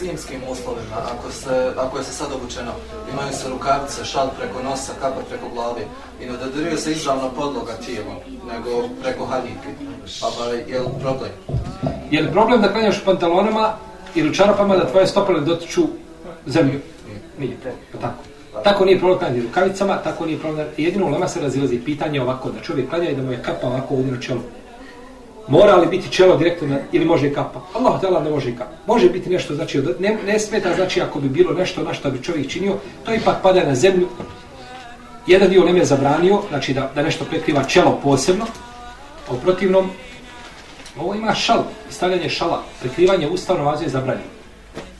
zimskim uslovima, ako, se, ako je se sad obučeno, imaju se rukavice, šal preko nosa, kapa preko glavi i ne dodiruje se izravno podloga tijelom, nego preko haljike. Pa, pa je li problem? Je li problem da klanjaš u pantalonama ili čarapama da tvoje stopale dotiču zemlju? Nije problem, pa tako. Tako nije problem klanjati rukavicama, tako nije problem. Jedino u lema se razilazi pitanje ovako, da čovjek klanja i da mu je kapa ovako ovdje na čelu. Mora li biti čelo direktno na, ili može i kapa? Allah htjela ne može i kapa. Može biti nešto, znači, ne, ne smeta, znači, ako bi bilo nešto na što bi čovjek činio, to ipak pada na zemlju. Jedan dio nem je zabranio, znači da, da nešto prekriva čelo posebno, a u protivnom, ovo ima šal, stavljanje šala, prekrivanje usta namazu je zabranio.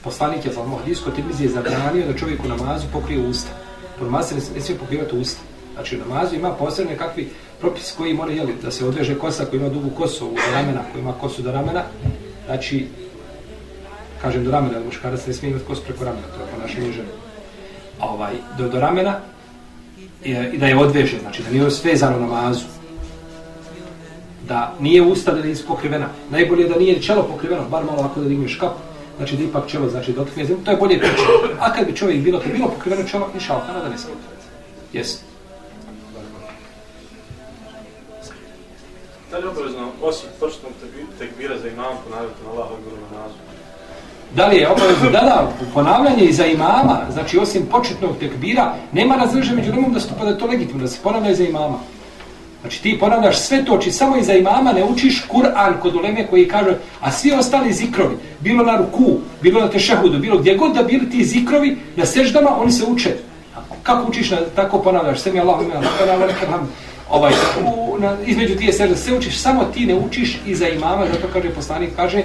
Poslanik je za Mohdisko Tirmizi je zabranio da čovjek u namazu pokrije usta. U namazu se ne, ne smije pokrivati usta. Znači u namazu ima posebne kakvi propis koji mora jeli, da se odveže kosa koji ima dugu kosu do ramena, koji ima kosu do ramena. Znači, kažem do ramena, da muškarac ne smije imati kosu preko ramena, to je ponašanje žene. A ovaj, do, do ramena i, i da je odveže, znači da nije ono svezano namazu. Da nije usta da nije pokrivena. Najbolje je da nije čelo pokriveno, bar malo ako da digneš kapu znači da ipak čelo znači dotkne zemlju, to je bolje priče. A kad bi čovjek bilo, to bilo pokriveno čelo, inša Allah, da ne smije. Jesi. Da li obavezno, osim početnog tekbira za imam, ponavljati na Allah odgovoru na nazu? Da li je obavezno? Da, da, ponavljanje i za imama, znači osim početnog tekbira, nema razreže među nemom da stupa da je to legitimno, da se ponavlja za imama. Znači ti ponavljaš sve to, či samo iza imama ne učiš Kur'an kod uleme koji kaže, a svi ostali zikrovi, bilo na ruku, bilo na tešahudu, bilo gdje god da bili ti zikrovi, na seždama, oni se uče. Kako učiš, na, tako ponavljaš, sve mi Allah ime, Allah, ovaj, u, na, između tije sežde se učiš, samo ti ne učiš iza imama, zato kaže poslanik, kaže,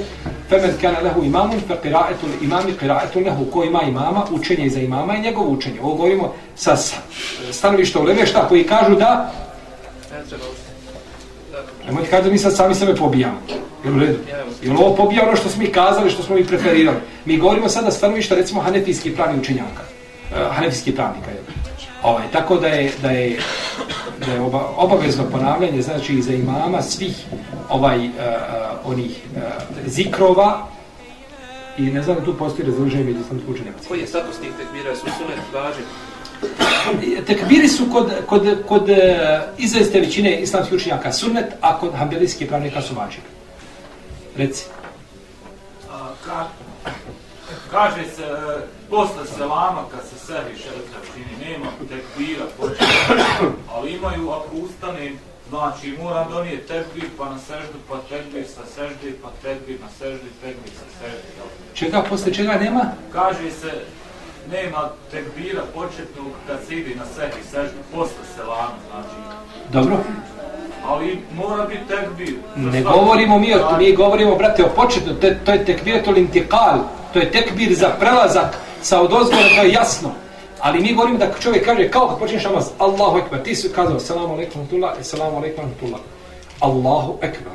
femen kana lehu imamun, fe qira'etul imami qira'etul lehu, ko ima imama, učenje iza imama i njegovo učenje. Ovo govorimo sa stanovišta uleme, šta koji kažu da Nemojte kada mi sad sami sebe pobijamo. Jel u redu? Jel ovo pobija ono što smo mi kazali, što smo mi preferirali? Mi govorimo sada stanovišta, recimo, hanefijski pravni učenjaka. Eh, uh, hanefijski pravnika, jel? Ovaj, tako da je, da je, da je oba, obavezno ponavljanje, znači i za imama svih ovaj, uh, uh, onih uh, zikrova i ne znam da tu postoji razloženje među islamskih učenjaka. Koji je status tih tekbira? Su sunet važi? tekbiri su kod, kod, kod izveste većine islamskih učenjaka sunnet, a kod hambelijskih pravnika su vađiv. Reci. A, ka, kaže se, posle selama, kad se sebi šerca čini, nema tekbira, počinu, ali imaju, ako ustane, znači moram donijeti tekbir, pa na seždu, pa tekbir sa sežde, pa tekbir na sežde, tekbir sa sežde. Čega, posle čega nema? Kaže se, nema tekbira početnog kad se ide na sebi seždu posle selama, znači. Dobro. Ali mora biti tekbir. Ne govorimo mi o mi govorimo, brate, o početnom, to, to je tekbir to lintikal, to je tekbir za prelazak sa odozgora, to je jasno. Ali mi govorimo da čovjek kaže, kao kad počneš namaz, Allahu ekber, ti su kazao, salamu alaikum tullah, i salamu alaikum tullah. Allahu ekber.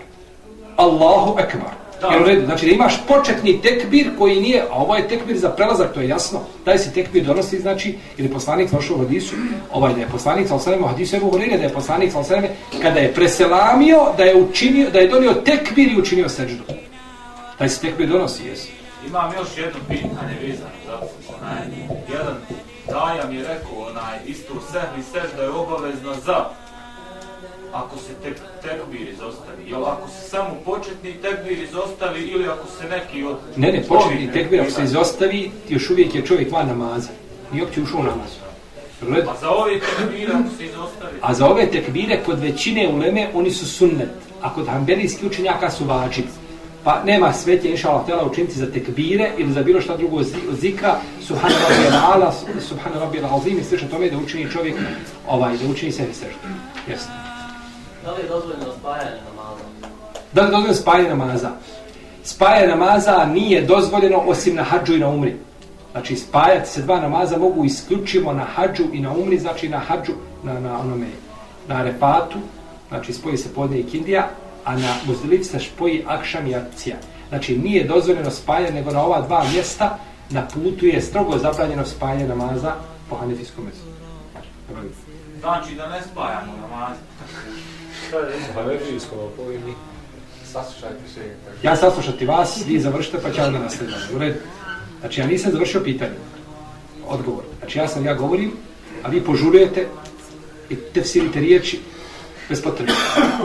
Allahu ekber. Jel u redu? Znači da imaš početni tekbir koji nije, a ovo je tekbir za prelazak, to je jasno. Taj se tekbir donosi, znači, ili poslanik došao u hadisu, ovaj da je poslanik sa osaleme, u hadisu je govorio da je poslanik sa osaleme, kada je preselamio, da je učinio, da je donio tekbir i učinio seđu. Taj se tekbir donosi, jesu. Imam još jedno pitanje vezano za onaj, jedan dajam je rekao, onaj, isto sehli sežda je obavezna za ako se tek, tekbir izostavi? Jel ako se samo početni tekbir izostavi ili ako se neki od... Ne, ne, početni tekbir ako se izostavi, još uvijek je čovjek van namaza. I opće ušao u namazu. A za ove tekbire ako se izostavi? A za ove tekbire kod većine uleme oni su sunnet. A kod hambelijskih učenjaka su vađib. Pa nema svetje, inša Allah, tela učiniti za tekbire ili za bilo šta drugo zikra, subhana rabbi al-ala, subhana rabbi al-azim, i slično tome da učini čovjek, ovaj, da učini sebi seždu. Jeste. Da li je dozvoljeno spajanje namaza? Da li je dozvoljeno spajanje namaza? Spajanje namaza nije dozvoljeno osim na hađu i na umri. Znači spajati se dva namaza mogu isključivo na hađu i na umri, znači na hađu, na, na onome, na repatu, znači spoji se podne i kindija, a na muzdelici se spoji akšam i akcija. Znači nije dozvoljeno spajanje, nego na ova dva mjesta na putu je strogo zabranjeno spajanje namaza po hanefijskom mjestu. Znači da ne spajamo namaze. Saslušajte se. Ja saslušati vas, vi završite, pa ćemo da nastavljamo. U redu. Znači, ja nisam završio pitanje. Odgovor. Znači, ja sam, ja govorim, a vi požurujete i tefsirite riječi bez potrebe.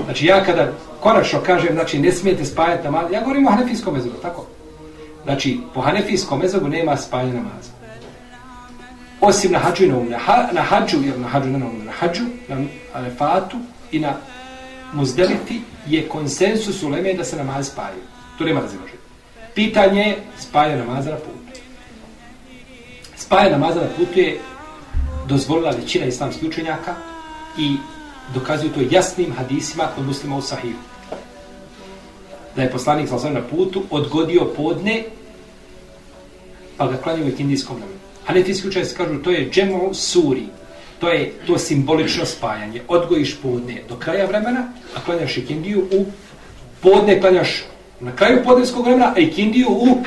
Znači, ja kada konačno kažem, znači, ne smijete spajati namaz, ja govorim o hanefijskom mezogu, tako? Znači, po hanefijskom mezogu nema spajanja namaza. Osim na hađu i na umu. Na hađu, jer na hađu, ne na umre, na hađu, na arefatu i na muzdelifi je konsensus u Leme da se namaz spajaju. To nema razilaženja. Pitanje je spaja namaza na putu. Spaja namaza na putu je dozvolila većina islamskih učenjaka i dokazuju to jasnim hadisima kod muslima u sahiju. Da je poslanik sa na putu odgodio podne pa ga klanio u indijskom vremenu. Hanefijski učenjaci kažu to je džemu suri. To je to simbolično spajanje. Odgojiš podne do kraja vremena, a klanjaš ikindiju u podne klanjaš na kraju podnevskog vremena, a ikindiju u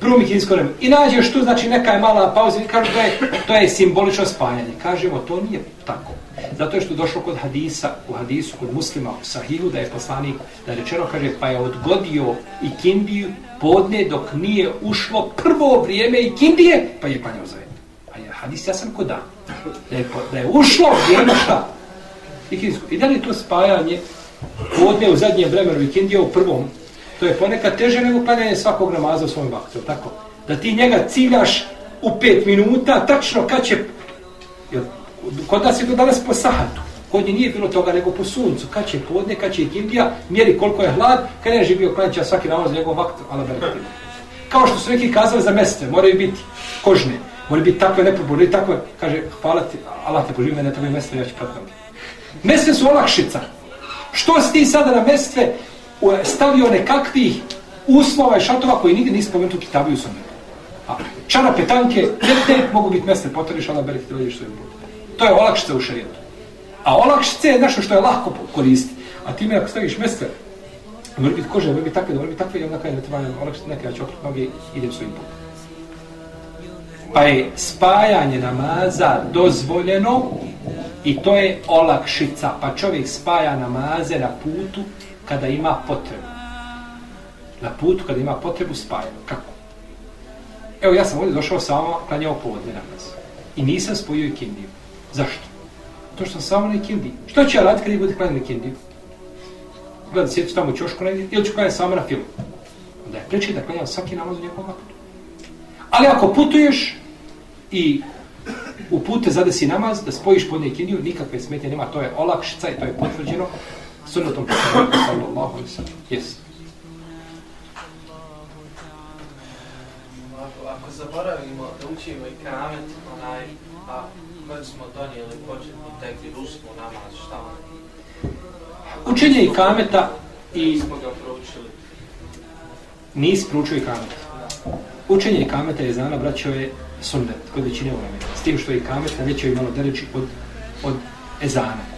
prvom ikindijskom vremenu. I nađeš tu, znači, neka je mala pauza i kažu, to je, to je simbolično spajanje. Kažemo, to nije tako. Zato je što došlo kod hadisa, u hadisu, kod muslima, u sahihu, da je poslanik, da je rečeno, kaže, pa je odgodio ikindiju podne dok nije ušlo prvo vrijeme ikindije, pa je klanjao za jedno. A je hadis, ja sam kod da. Da je, da je ušlo vrijeme šta? Ikindijsko. I da li to spajanje podne u zadnjem vremenu ikindije u prvom to je ponekad teže nego klanjanje svakog namaza u svom vaktu, tako? Da ti njega ciljaš u pet minuta, tačno kad će... Jel, kod nas je to danas po sahatu. Kod nje nije bilo toga nego po suncu. Kad će podne, kad će ikindija, mjeri koliko je hlad, kad je živio klanjati svaki namaz u njegov vakt, ala beretima. Kao što su neki kazali za mestve, moraju biti kožne, moraju biti takve neprobore, takve, kaže, hvala ti, Allah te poživi, mene takve mestve, ja ću pratiti. Mestve su olakšica. Što si ti sada na mestve stavio nekakvih uslova i šatova koji nigdje nisi spomenuti u Kitabiju sunnetu. A čara petanke, ne te mogu biti mjeste potvoriš, ali berek ti dođeš svojim. To je olakšice u šarijetu. A olakšice je nešto što je lahko koristiti. A ti me ako staviš mjeste, mora biti kože, mora biti takve, mora biti takve, i onda kada je treba olakšice neka ja ću okrut noge i idem svojim putom. Pa je spajanje namaza dozvoljeno i to je olakšica. Pa čovjek spaja namaze na putu kada ima potrebu. Na putu kada ima potrebu spaja. Kako? Evo ja sam ovdje došao samo klanjao povodne namaz. I nisam spojio ikindiju. Zašto? To što sam samo na ikindiji. Što ću ja raditi kada bude na ikindiju? Gleda, sjeću tamo u čošku negdje ili ću klanjati samo na film. Onda je preče da klanjam svaki namaz u njegovom aktu. Ali ako putuješ i u pute zadesi namaz, da spojiš podne ikindiju, nikakve smetnje nema. To je olakšica i to je potvrđeno sunnetom poslanika sallallahu alaihi sallam. Yes. Ako, ako zaboravimo da učimo i kamet, onaj, a kad smo donijeli početni tekli rusku namaz, šta on? Učenje i kameta i... Smo ga proučili. Nis proučio i kameta. Učenje i kameta je znana, braćo, je sunnet, kod većine uleme. S tim što je i kamet na većoj malo dereći od, od ezana.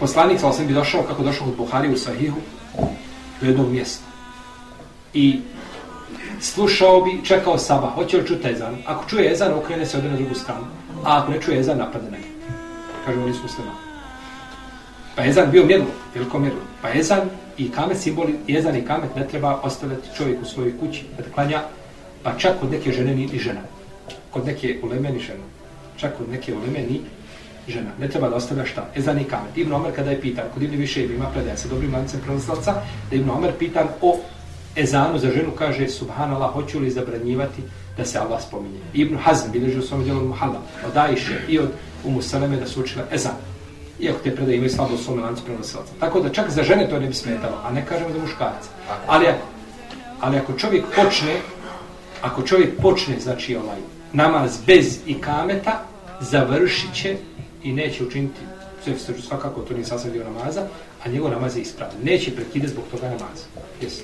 poslanik sam bi došao kako došao od Buhari u Sahihu do jednog mjesta. I slušao bi, čekao Saba, hoće li čuti ezan? Ako čuje ezan, okrene se ode na drugu stranu. A ako ne čuje ezan, napadne na njega. Kaže, oni su muslima. Pa ezan bio mjerlo, veliko mjerlo. Pa ezan i kamet simboli, ezan i kamet ne treba ostavljati čovjek u svojoj kući kad klanja, pa čak kod neke žene ni, ni žena. Kod neke uleme ni žena. Čak kod neke uleme ni žena. Ne treba da ostavlja šta? Ezan i kamet. Ibn Omer kada je pitan, kod Ibn Više ima predaja sa dobrim lancem prenoslaca, da Ibn Omer pitan o ezanu za ženu, kaže, subhanallah, hoću li zabranjivati da se Allah spominje. Ibn Hazm bilježi u svom djelu Muhalla, od Ajše i od Umu Saleme da su učila ezan. Iako te predaje imaju slabo u svom lancu prenosilaca. Tako da čak za žene to ne bi smetalo, a ne kažemo za muškarca. Ali, ali ako čovjek počne, ako čovjek počne, znači ovaj, namaz bez ikameta, završit će i neće učiniti sve svakako to nije sasvim dio namaza, a njegov namaz je ispravan. Neće prekide zbog toga namaza. Jesi.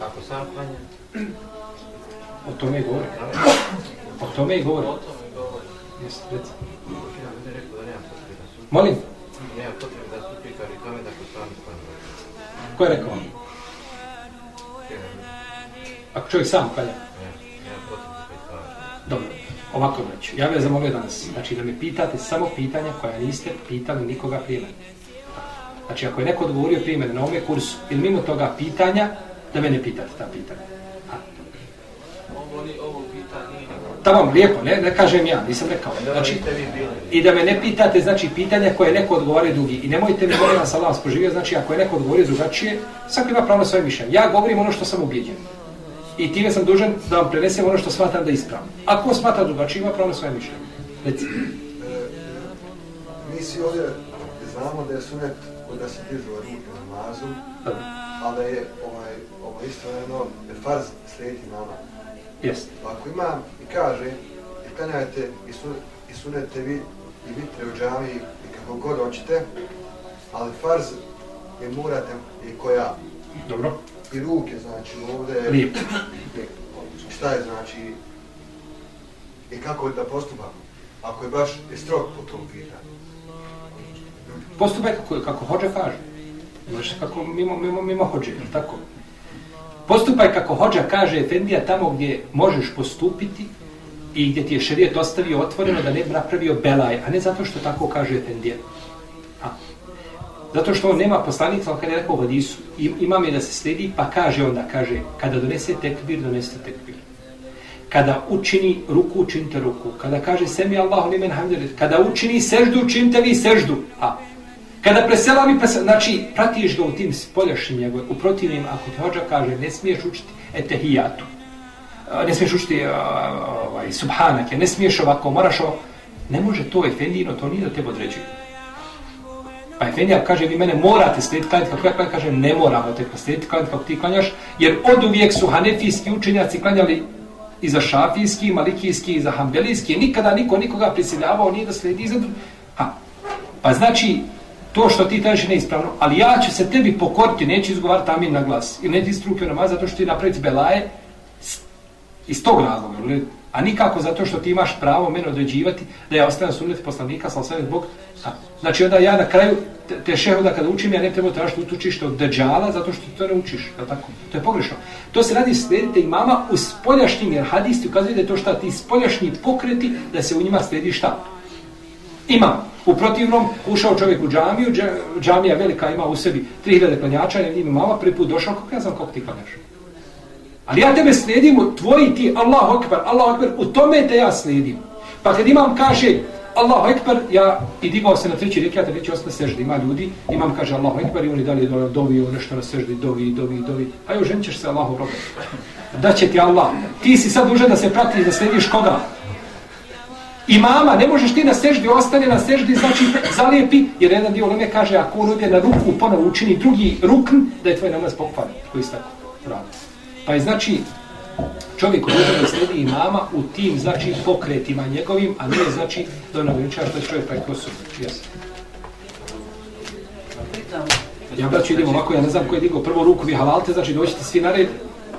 Ako sam klanja? O tome i govori. O tome i govori. O tome govori. Jesi, reci. Ja bih rekao da nema potrebe da su... Molim? Nema potrebe da su pikari tome da sam klanja. Ko je rekao? Ako čovjek sam klanja? Nema potrebe da pikari. Dobro. Ovako znači, ja bih zamolio danas, znači da mi pitate samo pitanja koja niste pitali nikoga prije mene. Znači, ako je neko odgovorio prije mene na ovome kursu, ili mimo toga pitanja, da me ne pitate ta pitanja. Tamo, lijepo, ne, ne kažem ja, nisam rekao. Znači, I da me ne pitate, znači, pitanja koje neko odgovorio drugi. I nemojte mi molim vas, Allah vas poživio, znači, ako je neko odgovorio drugačije, svaki ima pravo na svoje mišljenje. Ja govorim ono što sam ubijeđen. I time sam dužan da vam prenesem ono što smatram da je ispravno. Ako smatra drugačije, ima pravo na svoje mišljenje. Reci. E, mi svi ovdje znamo da je sunet da se dižu ruke na namazu, Ali je ovaj, ovo isto jedno, je farz slijediti nama. Jeste. Pa ako ima i kaže, i klanjajte i, su, i sunete vi i vitre u džami i kako god hoćete, ali farz je morate i koja Dobro. i ruke, znači ovdje Lijepo. šta je znači i kako da postupamo, ako je baš je strog po tom pitanju. Postupaj kako, kako hođe kaže. Možeš kako mimo, mimo, mimo hođe, tako? Postupaj kako hođa kaže Efendija tamo gdje možeš postupiti i gdje ti je šerijet ostavio otvoreno da ne bi napravio belaj, a ne zato što tako kaže Efendija. A. Zato što on nema poslanica, ali kada je rekao u hadisu, imam je da se sledi, pa kaže onda, kaže, kada donese tekbir, donese tekbir. Kada učini ruku, učinite ruku. Kada kaže semi Allahu limen hamdulillah. Kada učini seždu, učinite vi seždu. A. Kada preselavi, presel, znači pratiš ga u tim spoljašnjim njegove. U protivnim, ako ti hođa kaže, ne smiješ učiti etehijatu. Ne smiješ učiti ovaj, subhanake, ne smiješ ovako, moraš ovo. Ne može to efendino, to nije da tebe određuje. Pa Efendija kaže, vi mene morate slijediti klanjati kako ja klanjam, kaže, ne moramo te slijediti klanjati kako ti klanjaš, jer od uvijek su hanefijski učenjaci klanjali i za šafijski, i malikijski, i za hambelijski, nikada niko nikoga prisiljavao nije da slijedi za Ha. Pa znači, to što ti tražiš je neispravno, ali ja ću se tebi pokoriti, neću izgovarati amin na glas, ili neću istrupio namaz zato što ti napraviti belaje iz tog razloga, a nikako zato što ti imaš pravo mene određivati da ja ostavim sunnet poslanika, sa osvijem zbog A, Znači onda ja na kraju te, te šehuda kada učim, ja ne treba tražiti utučište od deđala zato što ti to ne učiš, je tako? To je pogrešno. To se radi slijedite imama u spoljašnjim, jer hadisti ukazuju ukazuje da je to šta ti spoljašnji pokreti, da se u njima slijedi šta? Ima. U protivnom, ušao čovjek u džamiju, džamija velika ima u sebi 3000 klanjača, ja njima mama prvi put došao, kako ja znam kako ti klanjaš? Ali ja tebe slijedim, tvoji ti, Allahu Akbar, Allahu Akbar, u tome te ja slijedim. Pa kad imam kaže, Allahu Ekber, ja i digao se na treći rekiat, reći ostane seždi, ima ljudi, imam kaže Allahu Ekber i oni dalje do- dovio ono nešto na seždi, dovi, dovi, dovi. Ajo, ženit ćeš se Allahu robe. Da će ti Allah. Ti si sad dužan da se pratiš, da slijediš koga? Imama, ne možeš ti na seždi, ostane na seždi, znači zalijepi, jer jedan dio leme kaže, ako on ode na ruku, ponovo učini drugi rukn, da je tvoj namaz pokvaren, koji se tako radi. Pa je znači, čovjek koji može da slijedi imama u tim, znači, pokretima njegovim, a ne znači da ono veliča što je čovjek pa preko su. Yes. Znači, ja braću idemo ovako, ja ne znam ko je digao prvo ruku, vi halalte, znači doćete svi na red.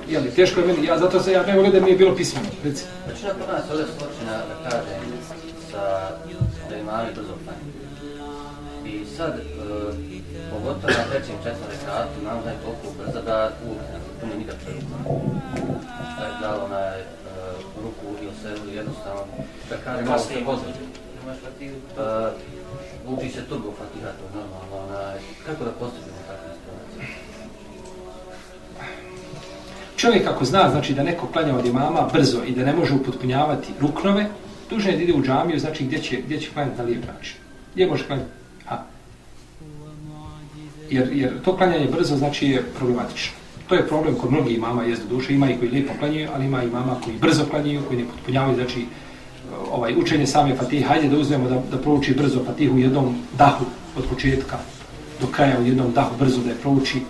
Jeli, teško je meni, ja zato se ja ne mogu da mi je bilo pismeno, reci. većina kod nas ovdje sločina da kaže sa, da imali brzo klanje. I sad, e, pogotovo na trećem četvrtom rekatu, nam da je toliko brzo da uopće ne puni nikakve ruku. Da je dalo na e, ruku ili se ili jednostavno, da kaže malo se vozi. Imaš fatigu. Uči se turbo fatiha, to je normalno, onaj, kako da postupimo takve situacije? Čovjek ako zna znači da neko klanja od imama brzo i da ne može upotpunjavati ruknove, dužan je da ide u džamiju, znači gdje će, gdje će klanjati na lijep način. Gdje može klanjati? Ha. Jer, jer to klanjanje brzo znači je problematično. To je problem kod mnogih imama, jest do duše, ima i koji lijepo klanjaju, ali ima i imama koji brzo klanjaju, koji ne potpunjavaju, znači ovaj učenje same Fatihe, hajde da uzmemo da, da prouči brzo Fatihu u jednom dahu od početka do kraja u jednom dahu brzo da je prouči.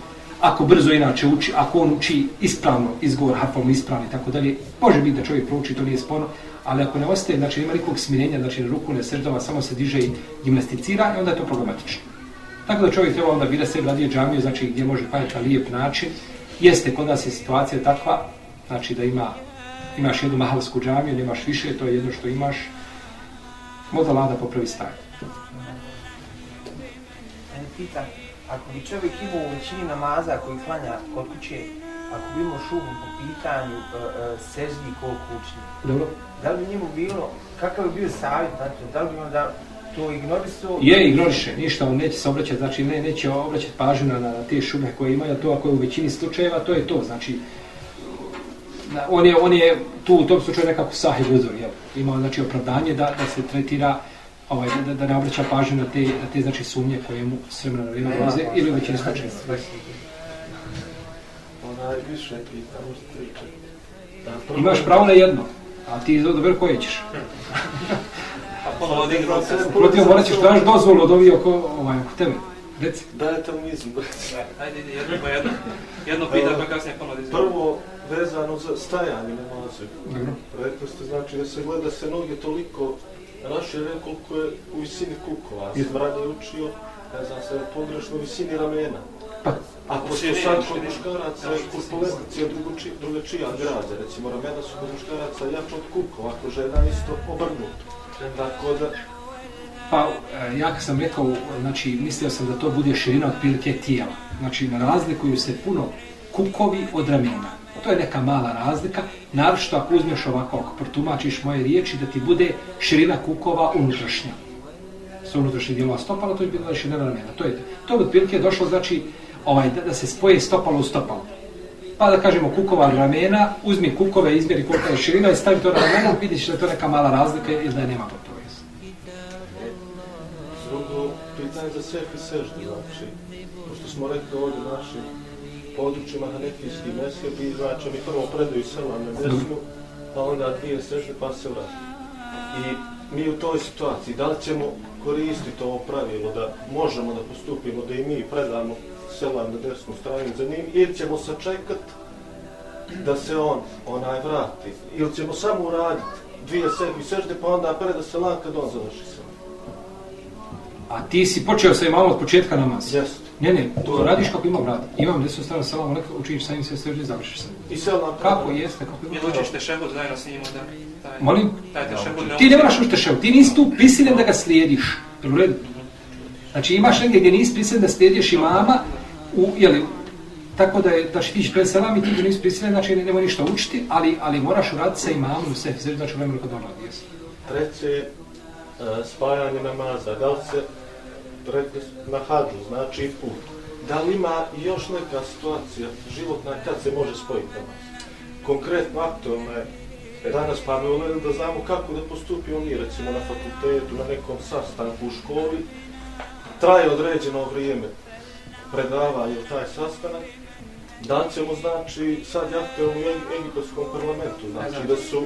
Ako brzo inače uči, ako on uči ispravno, izgovor harfom ispravno i tako dalje, može biti da čovjek prouči, to nije sporno, ali ako ne ostaje, znači nema nikog smirenja, znači ruku ne srždava, samo se diže i gimnasticira, i onda je to problematično. Tako da čovjek treba onda bira se radije džamiju, znači gdje može klanjati na lijep način. Jeste, kod nas je situacija takva, znači da ima, imaš jednu mahalsku džamiju, nemaš više, to je jedno što imaš, možda lada popravi stanje. Pita, ako bi čovjek imao u većini namaza koji klanja kod kuće, ako bi imao šubu po pitanju uh, uh, seždi koliko učini, Dobro? da li bi njemu bilo, kakav bi bio savjet, znači, da li bi onda to ignorisao. Je, ignoriše, ništa, on neće se obraćati, znači ne, neće obraćati pažnju na, na te šume koje imaju, to ako je u većini slučajeva, to je to, znači na, on je, on je tu u tom slučaju nekako sahib uzor, jel? Ima znači opravdanje da, da se tretira ovaj, da, da ne obraća pažnju na te, na te znači sumnje koje mu s vremena na vrijeme dolaze ili u većini slučajeva. Onaj više pita, možete reći. Imaš pravo na jedno, a ti dobro koje ćeš. A ponovo da igram Protiv morat ćeš tražiti dozvolu od ovih oko, ovaj, oko tebe. Reci. Dajte mu izbor. Ajde, ide, jedno pa jedno. Jedno pita, pa kasnije izgleda. Prvo, vezano za stajanje namaze. Rekli ste, znači, da se gleda se noge toliko rašire koliko je u visini kukova. Ja sam ranije učio, ne znam se, pogrešno u visini ramena. Pa, Ako su sad kod muškaraca korpulencija drugačija, drugačija graza, recimo ramena su kod muškaraca jače od kukova, ako žena isto obrnuto. Tako da, Pa, e, ja kad sam rekao, znači, mislio sam da to bude širina otprilike tijela. Znači, razlikuju se puno kukovi od ramena. To je neka mala razlika, naročito ako uzmeš ovako, ako protumačiš moje riječi, da ti bude širina kukova unutrašnja. Sa unutrašnjih dijelova stopala, to je bilo širina ramena. To je, to je otprilike došlo, znači, ovaj, da, da se spoje stopalo u stopalo. Pa da kažemo kukova ramena, uzmi kukove, izmjeri kolika je širina i stavi to na ramena, vidiš da je to neka mala razlika ili da je nema gotovo. drugo, pitanje za sve i seždu, znači, pošto smo rekli ovdje naši područjima hanefijski mesjebi, znači mi prvo predaju selam na desnu, pa onda dvije sežde, pa se vrati. I mi u toj situaciji, da li ćemo koristiti ovo pravilo da možemo da postupimo, da i mi predamo selam na desnu stranu za njim, ili ćemo sačekat da se on onaj vrati, ili ćemo samo uraditi dvije sebi sežde, pa onda preda selam kad on završi selam. A ti si počeo sa imamom od početka namaza? Jeste. Ne, ne, to radiš kako imam radi. Imam desnu stranu salamu, nekako učiniš sa njim sve i završiš sa njim. I selam Kako jeste, kako Ili imam učiš te šehud zajedno s njim, onda taj, Molim? taj te šehud ne Ti ne moraš učiti ševu, ti nisi tu prisiljen da ga slijediš. Jel u redu? Znači imaš negdje gdje nisi prisiljen da slijediš imama, u, jeli, tako da je, da ti ići pred selam i ti nisi prisiljen, znači ne, nemoj ništa učiti, ali, ali moraš uraditi sa imamom sefi, znači u vremenu kad on radi, jesi. Treće, e, spajanje namaza. Da li se rekli na hađu, znači put. Da li ima još neka situacija životna kad se može spojiti namaz? Konkretno aktualna je danas pa me da znamo kako da postupimo mi, recimo na fakultetu, na nekom sastanku u školi. Traje određeno vrijeme predavanje u taj sastanak. Da ćemo, znači, sad je aktualno u Eg- Egipetskom parlamentu, znači da su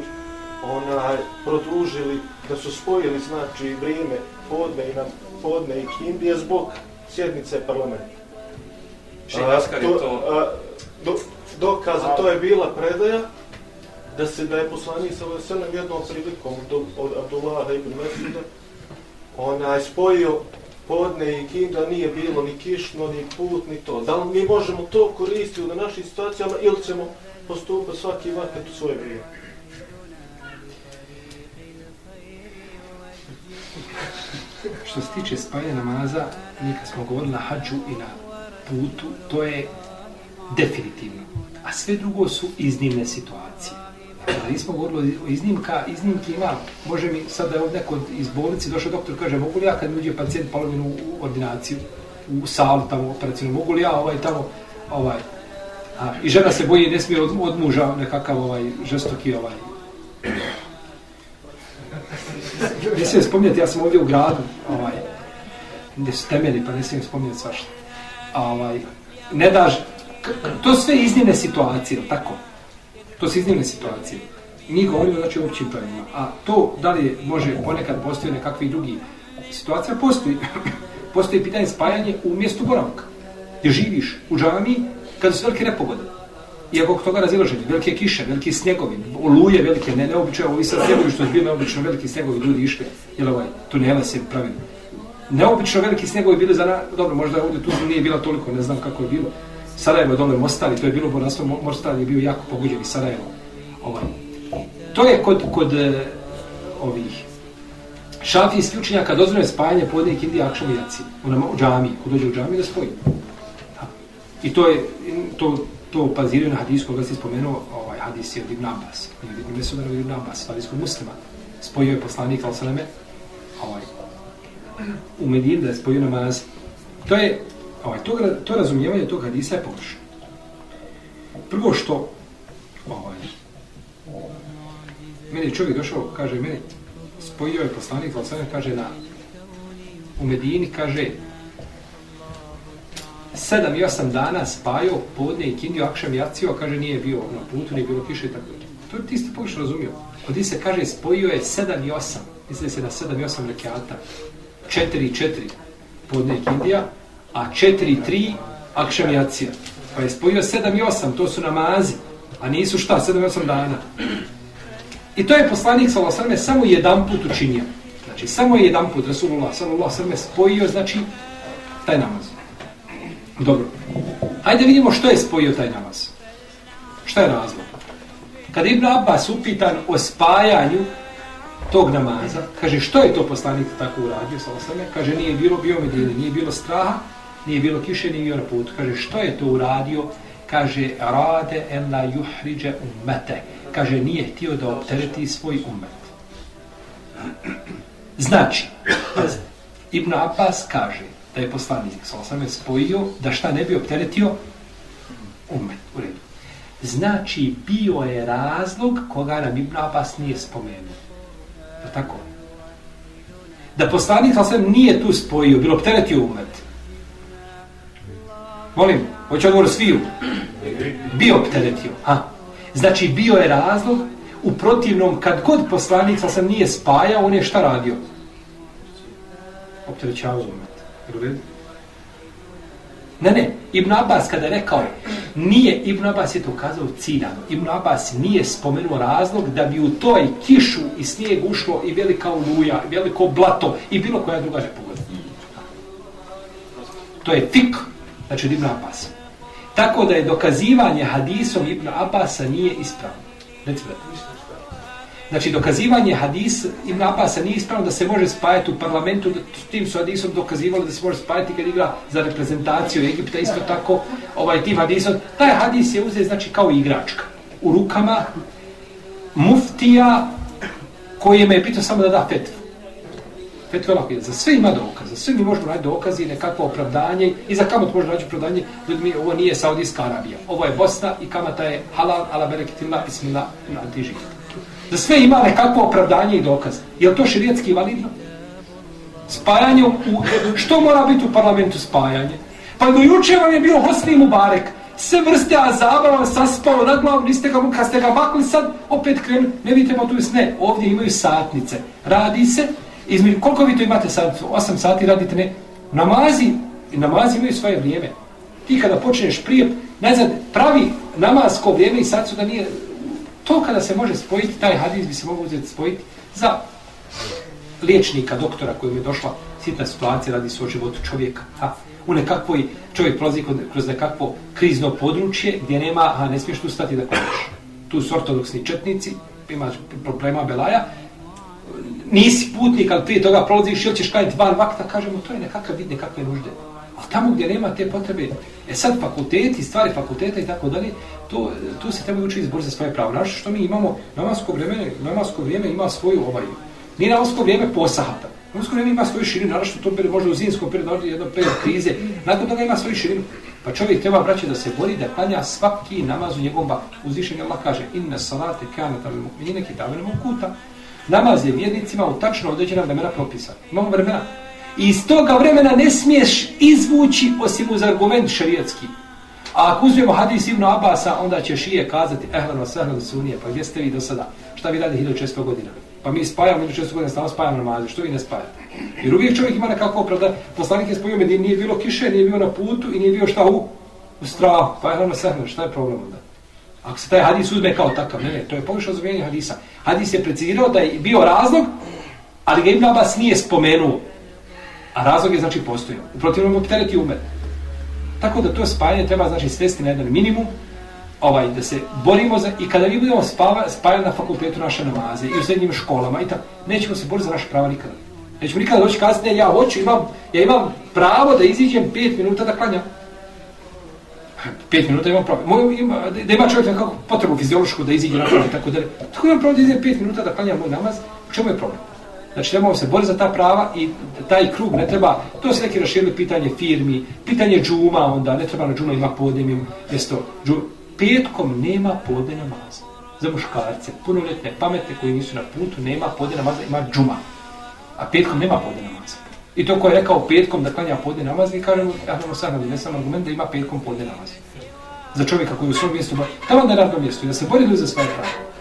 onaj, produžili, da su spojili, znači, vrijeme podne i, na, podne i kindije zbog sjednice parlamenta. Šivaskar je A, to... a, do, dokaz za to je bila predaja da se da je poslanik sa Veselem jednom prilikom do, od Abdullaha ibn Mesuda onaj spojio podne i kinda nije bilo ni kišno, ni put, ni to. Da li mi možemo to koristiti u našim situacijama ili ćemo postupati svaki vakat u svoje vrijeme? Što se tiče spajanja namaza, mi kad smo govorili na hađu i na putu, to je definitivno. A sve drugo su iznimne situacije. Kada nismo govorili o iznimka, iznimke ima, može mi sad da je ovdje neko iz bolnice došao doktor kaže, mogu li ja kad mi uđe pacijent polovinu u ordinaciju, u salu tamo operacijnu, mogu li ja ovaj tamo, ovaj, a, i žena se boji, ne smije od, od muža nekakav ovaj žestoki ovaj, ne smijem spominjati, ja sam ovdje u gradu, ovaj, gdje su temelji, pa ne smijem spominjati svašta. Ovaj, ne daš, to sve iznimne situacije, tako? To su iznimne situacije. Mi govorimo znači o općim pravima, A to da li može ponekad postoji nekakvi drugi situacija, postoji. postoji pitanje spajanje u mjestu boravka. Gdje živiš u džami kada su velike nepogode. I oko toga razilaženje, velike kiše, veliki snjegovi, oluje velike, ne neobično, ovi sad snjegovi što su bili neobično veliki snjegovi, ljudi išli, jel ovaj, tunela se pravili. Neobično veliki snjegovi bili za, na, dobro, možda ovdje tu nije bila toliko, ne znam kako je bilo. Sarajevo dole Mostari, to je bilo boratstvo, Mo- je bio jako pogođen i Sarajevo. Ovaj. To je kod, kod eh, ovih šafijski učenjaka dozvoljeno spajanje podne i kindija akšom i jaci. U, džami, ko dođe u džami da spoji. Da. I to je, to, to baziraju na hadisku koga si spomenuo, ovaj hadis je od Ibn Abbas. Nije od Ibn Mesud, od Ibn Abbas, hadis muslima. Spojio je poslanik, al salame, ovaj, u Medin da je spojio namaz. To je, ovaj, to, to razumijevanje tog hadisa je pogrešno. Prvo što, ovaj, meni čovjek došao, kaže meni, spojio je poslanik, ali sada kaže na, u Medini, kaže, sedam i osam dana spajao podne i kindio akšam jacio, kaže nije bio na putu, nije bilo kiše i tako. dalje. To ti isto pogrešno razumio. Kod ti se kaže spojio je sedam i osam, misli se na sedam i osam rekiata, četiri i četiri podne i kindija, a četiri i tri akšam jacija. Pa je spojio sedam i osam, to su namazi, a nisu šta, sedam i osam dana. I to je poslanik sallallahu samo jedan put učinio. Znači, samo jedan put Rasulullah sallallahu sallam spojio, znači, taj namaz. Dobro. Hajde vidimo što je spojio taj namaz. Šta je razlog? Kada Ibn Abbas upitan o spajanju tog namaza, kaže što je to poslanik tako uradio, sa sallallahu kaže nije bilo bio medine, nije bilo straha, nije bilo kiše, nije bio na putu. Kaže što je to uradio? Kaže rade en la juhriđe ummete kaže, nije htio da optereti svoj umet. Znači, Ibn Abbas kaže da je poslanik sa osame spojio da šta ne bi opteretio umet. U redu. Znači, bio je razlog koga nam Ibn Abbas nije spomenuo. Je tako? Da poslanik sa nije tu spojio, bilo opteretio umet. Molim, hoće odgovor sviju. Bio opteretio. Ha? Znači bio je razlog u protivnom kad god poslanik sa sam nije spajao, on je šta radio? Opterećavao umet. Ne, ne, Ibn Abbas kada je rekao, nije, Ibn Abbas je to kazao ciljano, Ibn Abbas nije spomenuo razlog da bi u toj kišu i snijeg ušlo i velika oluja, i veliko blato i bilo koja druga nepogoda. To je fik, znači Ibn Abbas. Tako da je dokazivanje hadisom Ibn Abbasa nije ispravno. Recimo Znači, dokazivanje hadis Ibn Abasa nije ispravno da se može spajati u parlamentu, da tim su hadisom dokazivali da se može spajati kad igra za reprezentaciju Egipta, isto tako, ovaj tim hadisom. Taj hadis je uzet, znači, kao igračka. U rukama muftija koji me je pitao samo da da fetvu. Fetva lako Za sve ima dokaz. Za sve mi možemo naći dokazi, nekakvo opravdanje. I za kamot možemo naći opravdanje. Ljudi ovo nije Saudijska Arabija. Ovo je Bosna i kamata je halal, ala bereketillah, bismillah, na antiži. Za sve ima nekakvo opravdanje i dokaz. Je li to širijetski validno? Spajanje u... Što mora biti u parlamentu spajanje? Pa do juče vam je bio Hosni Mubarek. Sve vrste azaba saspao na glavu, niste ga, kad ste ga makli sad, opet krenu, ne vidite pa tu ne, ovdje imaju satnice. Radi se, Između, koliko vi to imate sad? 8 sati radite ne? Namazi, namazi imaju svoje vrijeme. Ti kada počneš prije, nazad, pravi namaz ko vrijeme i sad su da nije... To kada se može spojiti, taj hadis bi se mogu uzeti spojiti za liječnika, doktora kojim je došla sitna situacija, radi se o životu čovjeka. Ha? U nekakvoj, čovjek prolazi kroz nekakvo krizno područje gdje nema, a ne smiješ tu stati da kojiš. Tu su ortodoksni četnici, imaš problema belaja, nisi putnik, ali prije toga prolaziš ili ćeš kajeti van vakta, kažemo, to je nekakav vid nekakve nužde. Ali tamo gdje nema te potrebe, e sad fakulteti, stvari fakulteta i tako dalje, to, tu se treba učiti izbor za svoje pravo. Znaš što mi imamo, namasko vrijeme, namasko vrijeme ima svoju ovaj, nije namasko vrijeme posahata. Namasko vrijeme ima svoju širinu, naravno što to bere možda u zimskom periodu, jedno period krize, nakon toga ima svoju širinu. Pa čovjek treba braće, da se bori da klanja svaki namaz u njegovom baktu. Uzvišen Allah kaže, inne salate kanata al mu'minine kitabene kuta namaz je vjernicima u tačno određena vremena propisan. Imamo vremena. I iz toga vremena ne smiješ izvući osim uz argument šarijetski. A ako uzmemo hadis Ibn Abasa, onda će šije kazati ehlan vas ehlan sunije, pa gdje ste vi do sada? Šta vi radi 1600 godina? Pa mi spajamo 1600 godina, stano spajamo namaze, što vi ne spajate? Jer uvijek čovjek ima nekako opravda, poslanik je spojio medin, nije bilo kiše, nije bio na putu i nije bio šta u, u strahu. Pa ehlan vas ehlan, šta je problem onda? Ako se taj hadis uzme kao takav, ne, ne, to je pogrešno razumijenie hadisa. Hadis je precizirao da je bio razlog, ali ga Ibn Abbas nije spomenuo. A razlog je znači postojao. U protivnom optereti umet. Tako da to spajanje treba znači svesti na jedan minimum, ovaj, da se borimo za, i kada mi budemo spava, spajali na fakultetu naše namaze i u srednjim školama i tako, nećemo se boriti za naše prava nikada. Nećemo nikada doći kasnije, ja hoću, imam, ja imam pravo da iziđem pet minuta da klanjam pet minuta imam pravo. Moj, ima, da ima čovjek nekako potrebu fiziološku da iziđe na klanjam, tako da Tako imam pravo da iziđem pet minuta da klanjam moj namaz, u čemu je problem? Znači trebamo se boriti za ta prava i taj krug ne treba, to se neki raširili pitanje firmi, pitanje džuma, onda ne treba na džuma ima podne mjesto džuma. Petkom nema podne namaza. Za muškarce, punoljetne, pametne koji nisu na putu, nema podne namaza, ima džuma. A petkom nema podne namaza. I to ko je rekao petkom da klanja podne namaz, i kažem, ja nam sad ne sam argument da ima petkom podne namaz. Za čovjeka koji u svom mjestu, tamo da radno mjesto i da se bori za svoje pravo.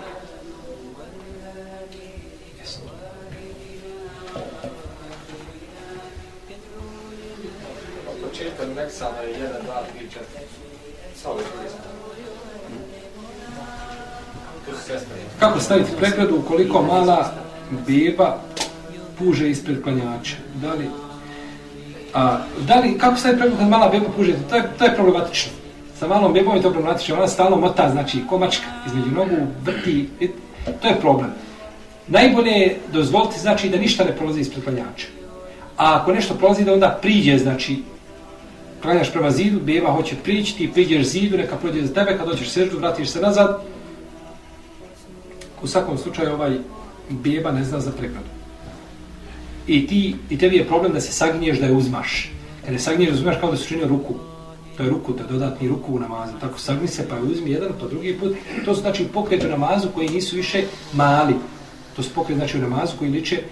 Kako staviti pregradu ukoliko mala beba puže ispred klanjača? Da li, a, da li, kako staviti pregradu kad mala beba puže? To je, to je problematično. Sa malom bebom je to problematično. Ona stalno mota, znači komačka između nogu, vrti. To je problem. Najbolje je dozvoliti znači da ništa ne prolazi ispred klanjača. A ako nešto prolazi da onda priđe, znači klanjaš prema zidu, beba hoće prići, ti priđeš zidu, neka prođe za tebe, kad hoćeš seždu, vratiš se nazad. U svakom slučaju ovaj beba ne zna za prekladu. I ti, i tebi je problem da se sagniješ da je uzmaš. Kada je sagniješ da uzmaš kao da se učinio ruku. To je ruku, da dodatni ruku u namazu. Tako sagni se pa je uzmi jedan, pa drugi put. To su znači pokret u namazu koji nisu više mali. To su pokret znači u namazu koji liče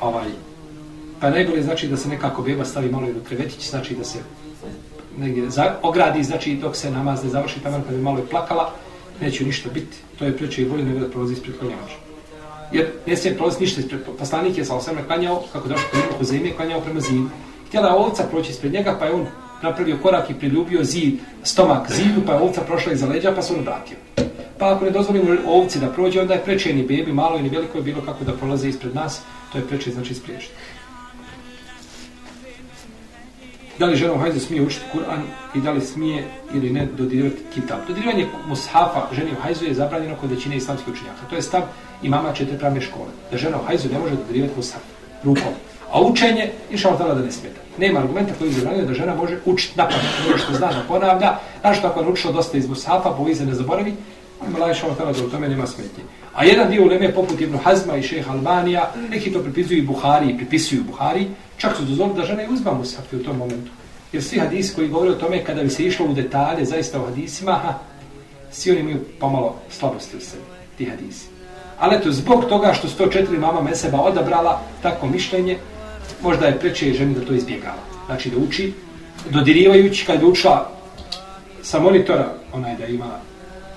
ovaj, pa najbolje znači da se nekako beba stavi malo i do krevetić, znači da se negdje za, ogradi, znači dok se namaz ne završi, tamo kad bi malo je plakala, neće ništa biti. To je preče i bolje nego da prolazi ispred klanjača. Jer ne smije prolaziti ništa ispred poslanik je sa osvrme klanjao, kako došlo kod njegu zemlje, klanjao prema zidu. Htjela je ovca proći ispred njega, pa je on napravio korak i priljubio zid, stomak zidu, pa je ovca prošla iza leđa, pa se on vratio. Pa ako ne dozvolimo ovci da prođe, onda je preče ni bebi, malo ili veliko je bilo kako da prolaze ispred nas, to je preče znači spriješiti da li žena u hajzu smije učiti Kur'an i da li smije ili ne dodirivati kitab. Dodirivanje mushafa ženi u hajzu je zabranjeno kod većine islamskih učenjaka. To je stav imama četiri pravne škole. Da žena u hajzu ne može dodirivati mushaf rukom. A učenje, inša Allah da ne smeta. Nema argumenta koji zabranjuje da žena može učiti napad. Ono što zna da ponavlja. Znaš što ako je naučila dosta iz mushafa, boji se ne zaboravi, ima Allah inša Allah da u tome nema smetnje. A jedan dio uleme poput Ibn Hazma i šeha Albanija, neki to pripisuju i Buhari i pripisuju Buhari, čak su dozvolili da žena i uzma musafi u tom momentu. Jer svi hadisi koji govore o tome kada bi se išlo u detalje, zaista u hadisima, ha, svi oni imaju pomalo slabosti u sebi, ti hadisi. Ali eto, zbog toga što 104 mama Meseba odabrala tako mišljenje, možda je preče ženi da to izbjegava. Znači da uči, dodirivajući kada je učila sa monitora, onaj da ima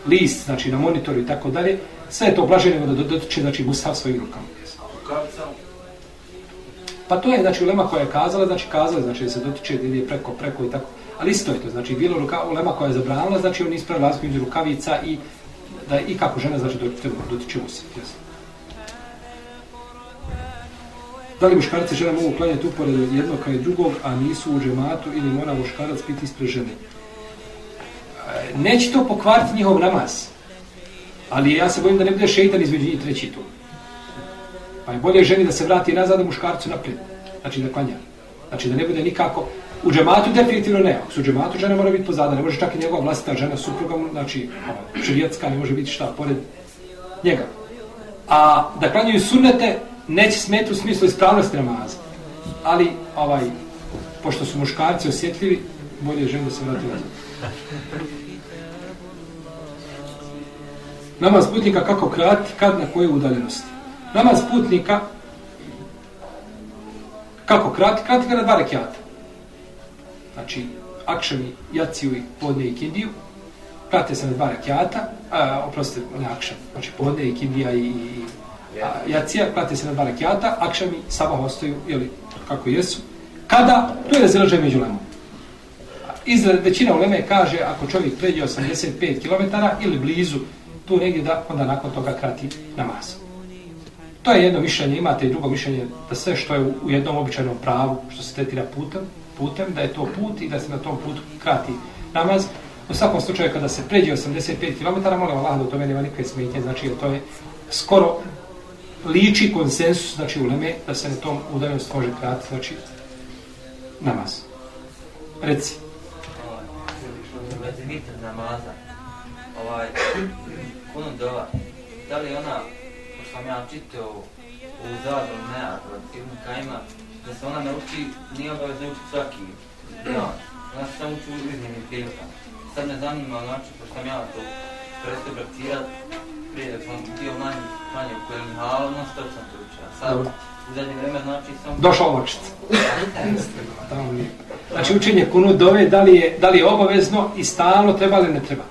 list, znači na monitoru i tako dalje, sve je to blaženo da dotiče, znači, Mustav svojim rukama. Pa to je, znači, ulema koja je kazala, znači, kazala, znači, da se dotiče, da ide preko, preko i tako. Ali isto je to, znači, bilo ruka, ulema koja je zabranila, znači, on ispravi razliku između rukavica i da i kako žena, znači, dotiče, dotiče musav. Da li muškarci žena mogu klanjati upored jednog kao i drugog, a nisu u džematu ili mora muškarac biti ispred žene? E, neće to pokvariti njihov namaz. Ali ja se bojim da ne bude šeitan između njih treći tu. Pa je bolje ženi da se vrati nazad, a muškarcu naprijed. Znači da klanja. Znači da ne bude nikako... U džematu definitivno ne. Ako su u džematu, žena mora biti pozada. Ne može čak i njegova vlastita žena supruga, znači ono, širijetska, ne može biti šta pored njega. A da klanjaju sunnete, neće smeti u smislu ispravnosti namaza. Ali, ovaj, pošto su muškarci osjetljivi, bolje je žena da se vrati nazad. Namaz putnika kako krati, kad na kojoj udaljenosti. Namaz putnika kako krati, krati ga na dva rekiata. Znači, akšami, jaciju i podne i kindiju, krate se na dva rekiata, a, oprostite, ne akšam, znači podne i kindija i, a, jacija, krate se na dva rekiata, akšami, sabah ostaju, jeli, kako jesu. Kada, to je razilaženje među lemom. Izgled, većina uleme kaže, ako čovjek pređe 85 km ili blizu tu negdje da onda nakon toga krati namaz. To je jedno mišljenje, imate i drugo mišljenje da sve što je u jednom običajnom pravu, što se tretira putem, putem, da je to put i da se na tom putu krati namaz. U svakom slučaju kada se pređe 85 km, molim Allah da u tome nema nikakve smetnje, znači to je skoro liči konsensus, znači u Leme, da se na tom udaljenost može krati, znači namaz. Reci. namaza, ovaj, kunu dova, da li ona, ko sam ja čitao u Zadru od Ibn Kajma, da se ona ne uči, nije obavezno učiti svaki dan. Ona se samo uči u iznimnim prilikama. Sad me zanima, znači, pošto sam ja to prestao praktirat, prije da sam bio manji, manje u kojem halu, no što sam to učio. Sad, Dobro. u zadnje vreme, znači, sam... Došao očic. Tamo nije. Znači učenje kunut dove, da li, je, da li je obavezno i stalno treba li ne treba.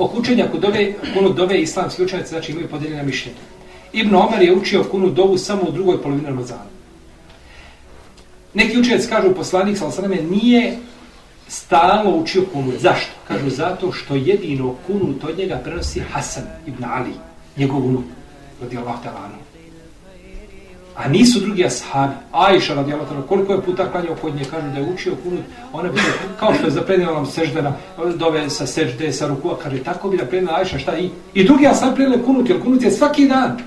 Oko učenja kod dove, kunut dove islamski učenjaci znači imaju podeljena mišljenja. Ibn Omar je učio kunut dovu samo u drugoj polovini Ramazana. Neki učenjaci kažu poslanik sallallahu nije stalno učio kunut. Zašto? Kažu zato što jedino kunut od njega prenosi Hasan ibn Ali, njegov unuk, radijallahu ta'ala anhu. A nisu drugi ashabi. Ajša radi ta'ala, koliko je puta klanjao kod nje, kažu da je učio kunut, ona bi se, kao što je zaprenila nam seždena, dove sa sežde, sa rukua, kaže, tako bi naprednila Ajša, šta i? I drugi ashabi prednili kunut, jer kunut je svaki dan.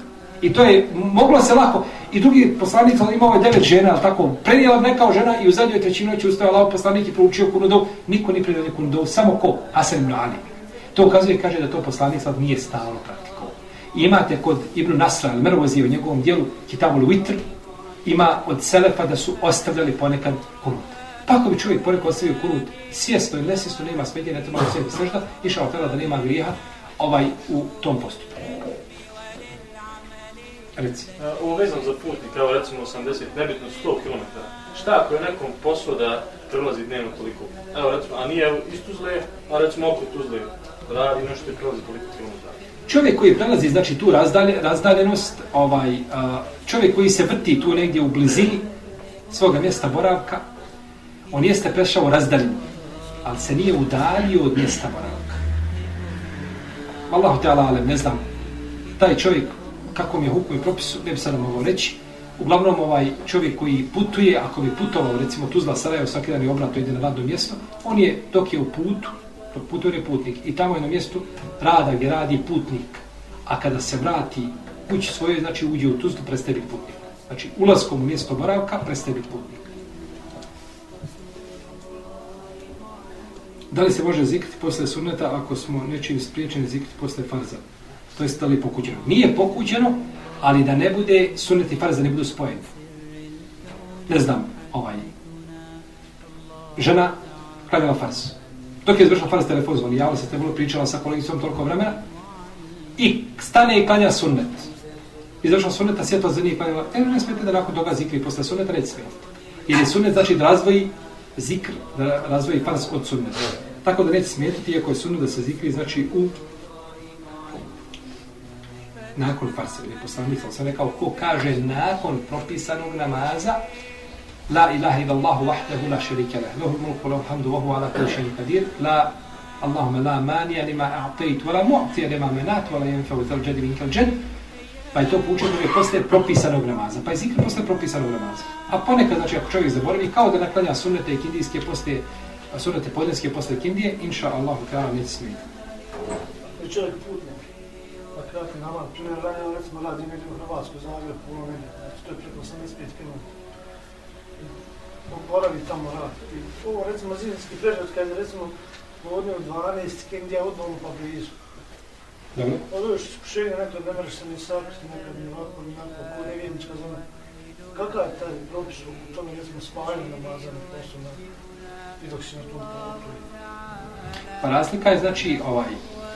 I to je, moglo se lako. I drugi poslanik imao je devet žena, ali tako, prenijela ne kao žena i u zadnjoj trećini noći ustao Allah poslanik i proučio kunudov, niko ni prenio kunudov, samo ko? Hasan ibn To ukazuje, kaže da to poslanik sad nije stalno praktikovao. I imate kod Ibn Nasra, al Mervozi u njegovom dijelu, Kitabul Witr, ima od Selefa da su ostavljali ponekad kunut. Pa ako bi čovjek ponekad ostavio kunut, svjesno ili nesvjesno, nema smetje, ne treba da se sržda, išao tada da nema grijeha ovaj, u tom postupku. Reci. E, ovo vezam za putnik, evo recimo 80, nebitno 100 km. Šta ako je nekom posao da prelazi dnevno toliko? Evo recimo, a nije iz Tuzle, a recimo oko Tuzle radi nešto i prelazi toliko kilometara. Čovjek koji prelazi znači tu razdalje, razdaljenost, ovaj a, čovjek koji se vrti tu negdje u blizini svoga mjesta boravka, on jeste prešao razdaljenu, ali se nije udalio od mjesta boravka. Allahu te ala, ne znam, taj čovjek kako mi je hukum i propisu, ne bi sad mogao reći. Uglavnom, ovaj čovjek koji putuje, ako bi putovao, recimo Tuzla Sarajevo, svaki dan je obrato, ide na radno mjesto, on je, dok je u putu, dok putuje putnik, i tamo je na mjestu rada gdje radi putnik, a kada se vrati kući svoje, znači uđe u Tuzlu, prestaje biti putnik. Znači, ulaskom u mjesto boravka, prestaje biti putnik. Da li se može zikriti posle sunneta ako smo nečim spriječeni zikriti posle farza? to jest da li je pokuđeno. Nije pokuđeno, ali da ne bude sunnet i farz, da ne budu spojeni. Ne znam, ovaj, žena klanjala farz. Dok je izvršila farz telefon zvoni, javila se trebalo pričala sa kolegicom toliko vremena i stane i klanja sunnet. Izvršila sunnet, a sjetla za njih klanjala. E, ne smete da nakon toga zikri posle sunneta, neće smijeti. Jer je sunnet znači da razvoji zikr, da razvoji farz od sunneta. Tako da neće smetiti, iako je sunnet da se zikri, znači u nakon farsa, jer je poslanik sam rekao, ko kaže nakon propisanog namaza, La ilaha ila Allahu wahdahu la sharika lah. lahu mulku lahu hamdu, vahu ala kulli shay'in qadir. la Allahumma la manija lima a'tejt, wala mu'tija lima menat, wala jenfa u thalđedi minkal džed, pa je to poučeno je posle propisanog namaza, pa je zikr posle propisanog namaza. A ponekad, znači, ako čovjek zaboravi, kao da naklanja sunnete i kindijske posle, sunnete podneske posle kindije, inša Allahu ta'ala neće smijeti. Čovjek putne, kratki namaz, primjer ranije, recimo, radi negdje u Hrvatskoj, Zagreb, puno negdje, znači to je preko 85 km. Boravi tamo rad. I ovo, recimo, zimski prežat, kad je, recimo, vodnje u 12 km, gdje je odmah pa blizu. Dobro. Ovo je iskušenje, nekad ne mereš se ni sakriti, nekad ni ovako, ni onako, ko nevjednička zona. Kakav je taj propis u tome, recimo, spajanje namaza na poslu na i dok si na tom putu? Pa razlika je, znači, ovaj,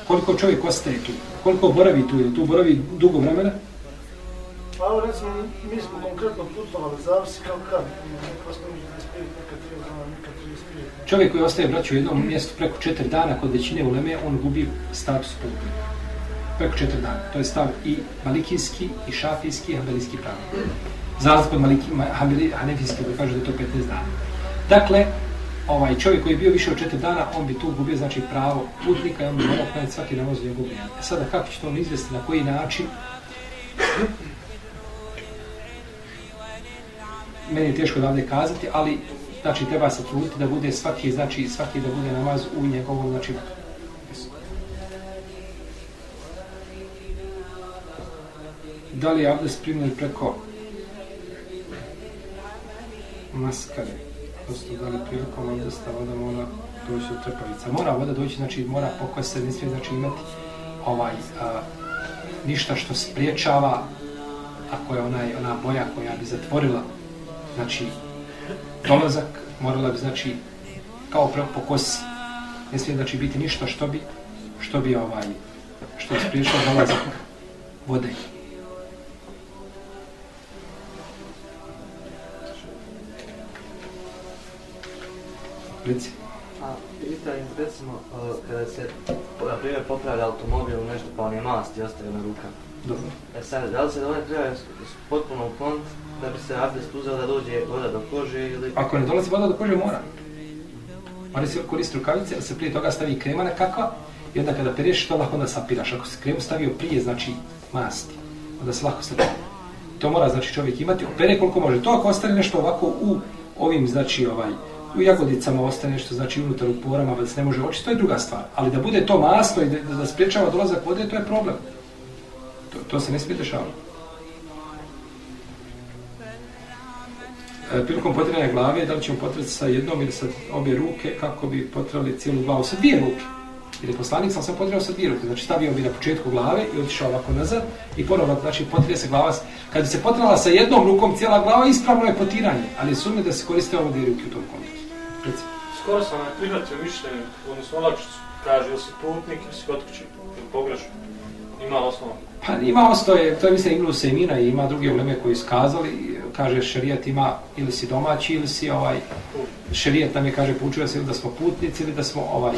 koliko čovjek ostaje tu, koliko boravi tu, je tu boravi dugo vremena? Pa evo recimo, mi smo konkretno putovali, zavisi kao kad, neka ostane 25, neka 30 dana, neka 35. Čovjek koji ostaje braću u jednom mjestu preko četiri dana kod većine uleme, on gubi status putnika. Preko četiri dana. To je stav i malikijski, i šafijski, i hanbelijski pravi. Za razliku od maliki, hanefijski, koji kaže da je to 15 dana. Dakle, ovaj čovjek koji je bio više od četiri dana, on bi tu gubio znači pravo putnika i on bi morao klanjati svaki namaz u njegovu vrijeme. E sada kako će to on izvesti, na koji način? Meni je teško da ovdje kazati, ali znači treba se truditi da bude svaki, znači svaki da bude namaz u njegovom znači Da li je abdest primljen preko maskare? prosto da li prilikom abdesta voda mora doći od trpavica Mora voda doći, znači mora pokoj se, ne smije znači imati ovaj, a, ništa što spriječava ako je onaj, ona boja koja bi zatvorila, znači, dolazak, morala bi, znači, kao po kosi. Ne smije, znači, biti ništa što bi, što bi, ovaj, što je spriješao dolazak vode. Reci. A pitanje, recimo, eh, kada se, na primjer, popravlja automobil nešto pa on je mast i ostaje na rukama. Dobro. E sad, da li se da one treba potpuno ukloniti da bi se abdest uzeo da dođe voda do kože ili... Ako ne dolazi voda do kože, mora. Mora se koristiti rukavice, ali se prije toga stavi krema nekakva i onda kada pereš to lako onda sapiraš. Ako se kremu stavio prije, znači masti, onda se lako sapira. To mora znači čovjek imati, opere koliko može. To ako ostane nešto ovako u ovim, znači ovaj, u jagodicama ostane nešto, znači unutar u porama, da se ne može očiti, to je druga stvar. Ali da bude to masno i da, da spriječava dolazak vode, to je problem. To, to se ne smije dešavati. E, prilikom potrebne glave, da li ćemo potrebiti sa jednom ili sa obje ruke, kako bi potrali cijelu glavu sa dvije ruke. Jer je poslanik sam sam potrebao sa dvije ruke, znači stavio bi na početku glave i otišao ovako nazad i ponovno, znači potrije se glava, kad bi se potrala sa jednom rukom cijela glava, ispravno je potiranje, ali sumnje da se koriste ovo dvije ruke u tom kontekstu. Reci. Skoro sam ne prihvatio mišljenje, odnosno olakšicu, kaže ili si putnik ili si kod kuće, ili pogrešno. Ima osnova. Pa ima ostoje, to je mislim Ibnu Sejmina i ima druge uleme koji skazali, kaže šerijat ima ili si domaći ili si ovaj, šerijat nam je kaže poučuje se ili da smo putnici ili da smo ovaj,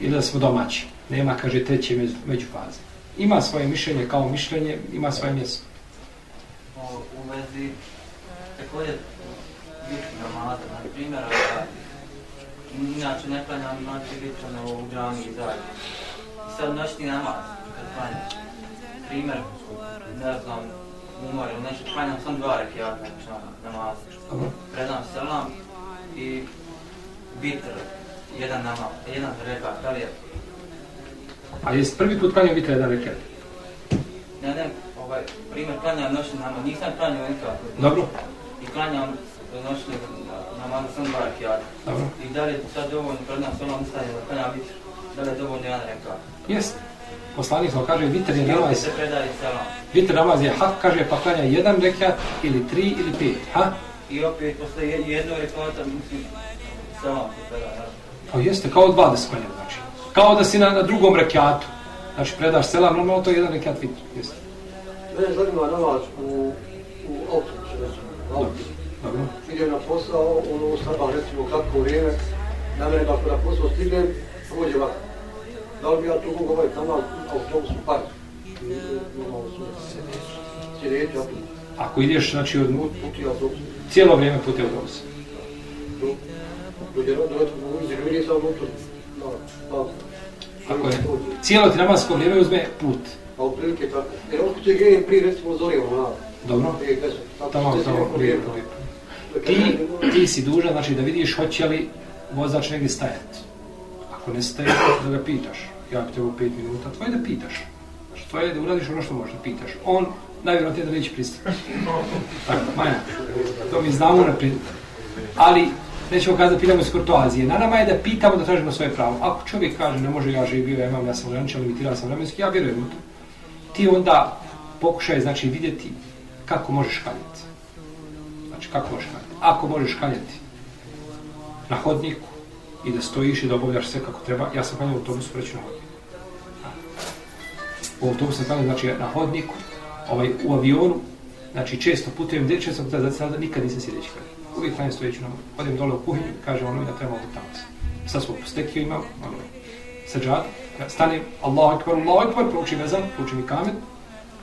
ili da smo domaći. Nema, kaže, treće među, među faze. Ima svoje mišljenje kao mišljenje, ima svoje mjesto. U vezi također bitki namaza, na primjer, inače ne klanjam znači bitno u džami i dalje. Sad noćni namaz, kad klanjaš, primjer, ne znam, umor ili nešto, klanjam sam dva rekiata na namaz. Predam selam i vitr, jedan namaz, jedan rekat, da li je? A jesi prvi put klanjao vitr jedan rekat? Ne, ne, ovaj, primjer, klanjam noćni namaz, nisam klanjao nikako. Dobro. I klanjam noćni namaz, sam dva rekiata. Dobro. I da li je sad dovoljno predam selam, ustajem da klanjam vitr, da li je dovoljno jedan rekat? Jeste. Poslanik smo kaže vitr je namaz. Vitr namaz je hak, kaže pa klanja jedan rekat ili tri ili pet. Ha? I opet posle jed- jednog rekata, mislim, selam se predaje. Pa jeste, kao dva da se klanja, znači. Kao da si na, na drugom rekatu. Znači, predaš selam, normalno to je jedan rekat vitr. Jeste. Mene zanima namaz u, u autobusu, u autobusu. Dobro. Idem na posao, ono sabah recimo kratko vrijeme, na mene ako na posao stignem, prođe ovako. Da li bi ja tu mogu ovaj namaz u autobusu park? Sjedeći autobus. Ako ideš, znači, od, Puti autobus. cijelo vrijeme putem autobusa. Dođe do do u izir, vidi sam unutra. No, pa, Ako je cijelo ti namasko vrijeme uzme put. Pa u prilike tako. Jer od kuće grejem prije recimo zori ono, na. Dobro. Prije. Tako, Tamo, tamo, lijepo, vrijeme. lijepo. Ti, ti si dužan, znači da vidiš hoće li vozač negdje stajati. Ako ne staje, da ga pitaš. Ja bi te ovo pet minuta, tvoje da pitaš. Znači, tvoje je da uradiš ono što možeš da pitaš. On, najvjerojatnije da neće pristati. Tako, Maja, to mi znamo naprijed. Ali, nećemo kazati da pitamo iz kurtoazije. Na nama je da pitamo da tražimo svoje pravo. Ako čovjek kaže, ne može, ja živio, ja imam, ja sam ograničan, limitiran sam vremenski, ja vjerujem u to. Ti onda pokušaj, znači, vidjeti kako možeš kaljati. Znači, kako možeš kaljati. Ako možeš kaljati na hodniku i da stojiš i da obavljaš sve kako treba, ja sam palio u autobusu preći na hodniku. U autobusu sam kaljao, znači, na hodniku, ovaj, u avionu, znači, često putujem, gdje često putujem, znači, sada nikad nisam sjedeći kaljao. Uvijek kaljam stojeći na hodniku. Odim dole u kuhinju, kaže ono da treba ovdje tamo. Sad smo postekio imam, ono, sađad, stanem, Allahu ekber, Allahu ekber, proučim vezan, proučim i kamen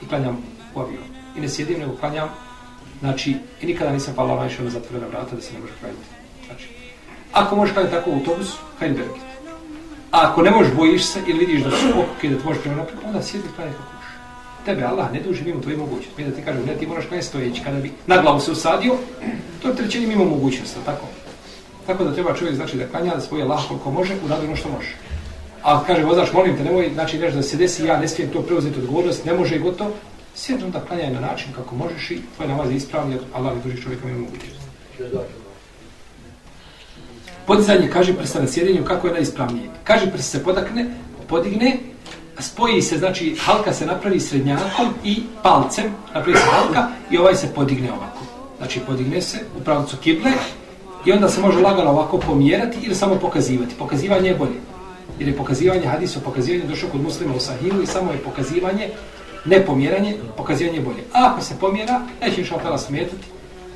i klanjam u avionu. I ne sjedim, nego klanjam, znači, i nikada nisam pala najšao na zatvorena vrata da se ne može klanjati. Ako možeš klanjati tako u autobusu, hajde bereket. A ako ne možeš, bojiš se ili vidiš da su okuke, da te možeš prema naprijed, onda sjedi i klanjati kako možeš. Tebe Allah ne duži mimo tvoje mogućnosti. Mi da ti kažem, ne, ti moraš klanjati stojeći. Kada bi na glavu se usadio, to je trećenje mimo mogućnosti, tako? Tako da treba čovjek znači da klanja da svoje Allah koliko može, uradi ono što može. A kaže vozač, molim te, nemoj znači nešto da se desi, ja ne smijem to preuzeti odgovornost, ne može i gotovo. Sjedi onda klanjaj na način kako možeš i tvoj namaz je ispravni, Allah ne duži čovjeka mimo mogućnosti. Podizanje, kaže prsta na sjedinju, kako je najispravnije. Kaže prsta se podakne, podigne, spoji se, znači halka se napravi srednjakom i palcem, napravi se halka i ovaj se podigne ovako. Znači podigne se u pravcu kible i onda se može lagano ovako pomjerati ili samo pokazivati. Pokazivanje je bolje. Jer je pokazivanje hadisa, pokazivanje došao kod muslima u sahilu i samo je pokazivanje, ne pomjeranje, pokazivanje je bolje. A ako se pomjera, neće inša tela smetati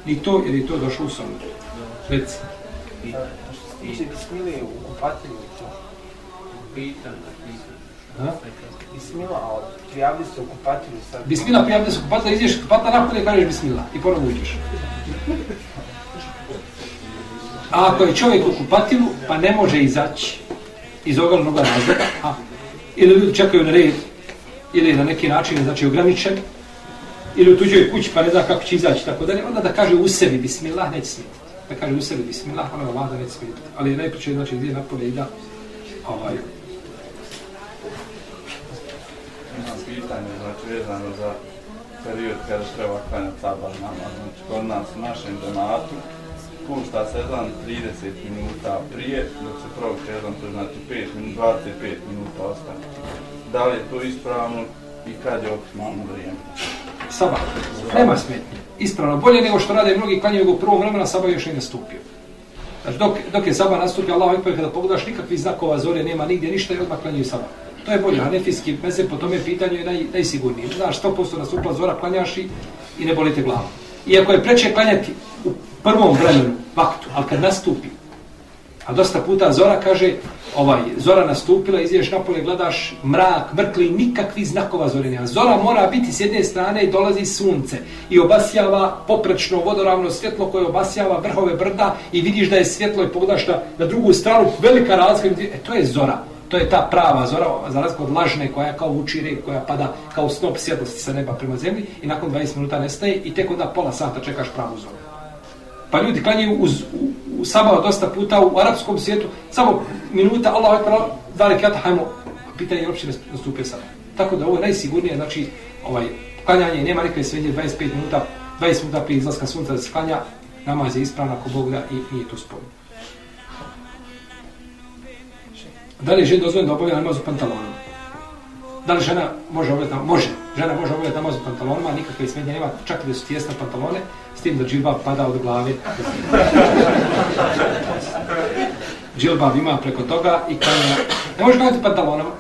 ni to jer je to došlo u sonu. Reci. Što se bismile u kupatelju i to? Pitan, Bismila, a prijavili se u kupatelju sad. Bismila, prijavili se u kupatelju, izdješ kupatla napolje i kažeš bismila i ponovno uđeš. A ako je čovjek u kupatilu, pa ne može izaći iz oglednog razloga, a, ili ljudi čekaju na red, ili na neki način, znači ograničen, ili u tuđoj kući pa ne zna kako će izaći, tako dalje, onda da kaže u sebi bismillah, neće smijeti. Da kaže u sebi bismillah, ona vlada neće smijeti. Ali najpriče, znači, gdje napolje i da, ovaj, Imam pitanje, znači, vezano za period kada treba klanjati sabah namaz. Znači, kod nas u našem donatu, pušta se jedan 30 minuta prije, dok se prouče jedan, to znači 5 minuta, 25 minuta ostane. Da li je to ispravno i kad je optimalno vrijeme? Sabah, nema smetnje. Ispravno, bolje nego što rade mnogi klanjaju u prvom vremena, Sabah još nije nastupio. Znači, dok, dok je Sabah nastupio, Allah ekber, kada pogledaš nikakvih znakova zore, nema nigdje ništa i odmah klanjaju Sabah. To je bolje, hanefijski meze po tome pitanju je naj, najsigurniji. Znaš, 100% nastupila zora, klanjaš i, i ne bolite glavu. Iako je preče klanjati u prvom vremenu, vaktu, ali kad nastupi, a dosta puta Zora kaže, ovaj, Zora nastupila, izješ napolje, gledaš mrak, mrkli, nikakvi znakova Zore nema. Zora mora biti s jedne strane i dolazi sunce i obasjava poprečno vodoravno svjetlo koje obasjava vrhove brda i vidiš da je svjetlo i pogledaš na, na drugu stranu, velika razlika, e, to je Zora. To je ta prava zora, za razliku od lažne koja kao uči red, koja pada kao snop svjetlosti sa neba prema zemlji i nakon 20 minuta nestaje i tek onda pola sata čekaš pravu zoru. Pa ljudi klanjaju uz, u, u sabao dosta puta u arapskom svijetu, samo minuta, Allah je pravo, dali kjata, hajmo, pitanje je uopće nastupio sabah. Tako da ovo je najsigurnije, znači, ovaj, klanjanje, nema nikakve srednje 25 minuta, 20 minuta prije izlaska sunca da se klanja, namaz je ispravan ako Bog da i nije to spojno. Da li je žena dozvoljena da obavlja namaz u pantalonu? Da li žena može obavljati namaz? Može. Žena može obavljati namaz u pantalonima, nikakve smetnje nema, čak i da su tijesne pantalone, tim da džilbab pada od glave. džilbab ima preko toga i kanja. Ne može gledati pantalonama,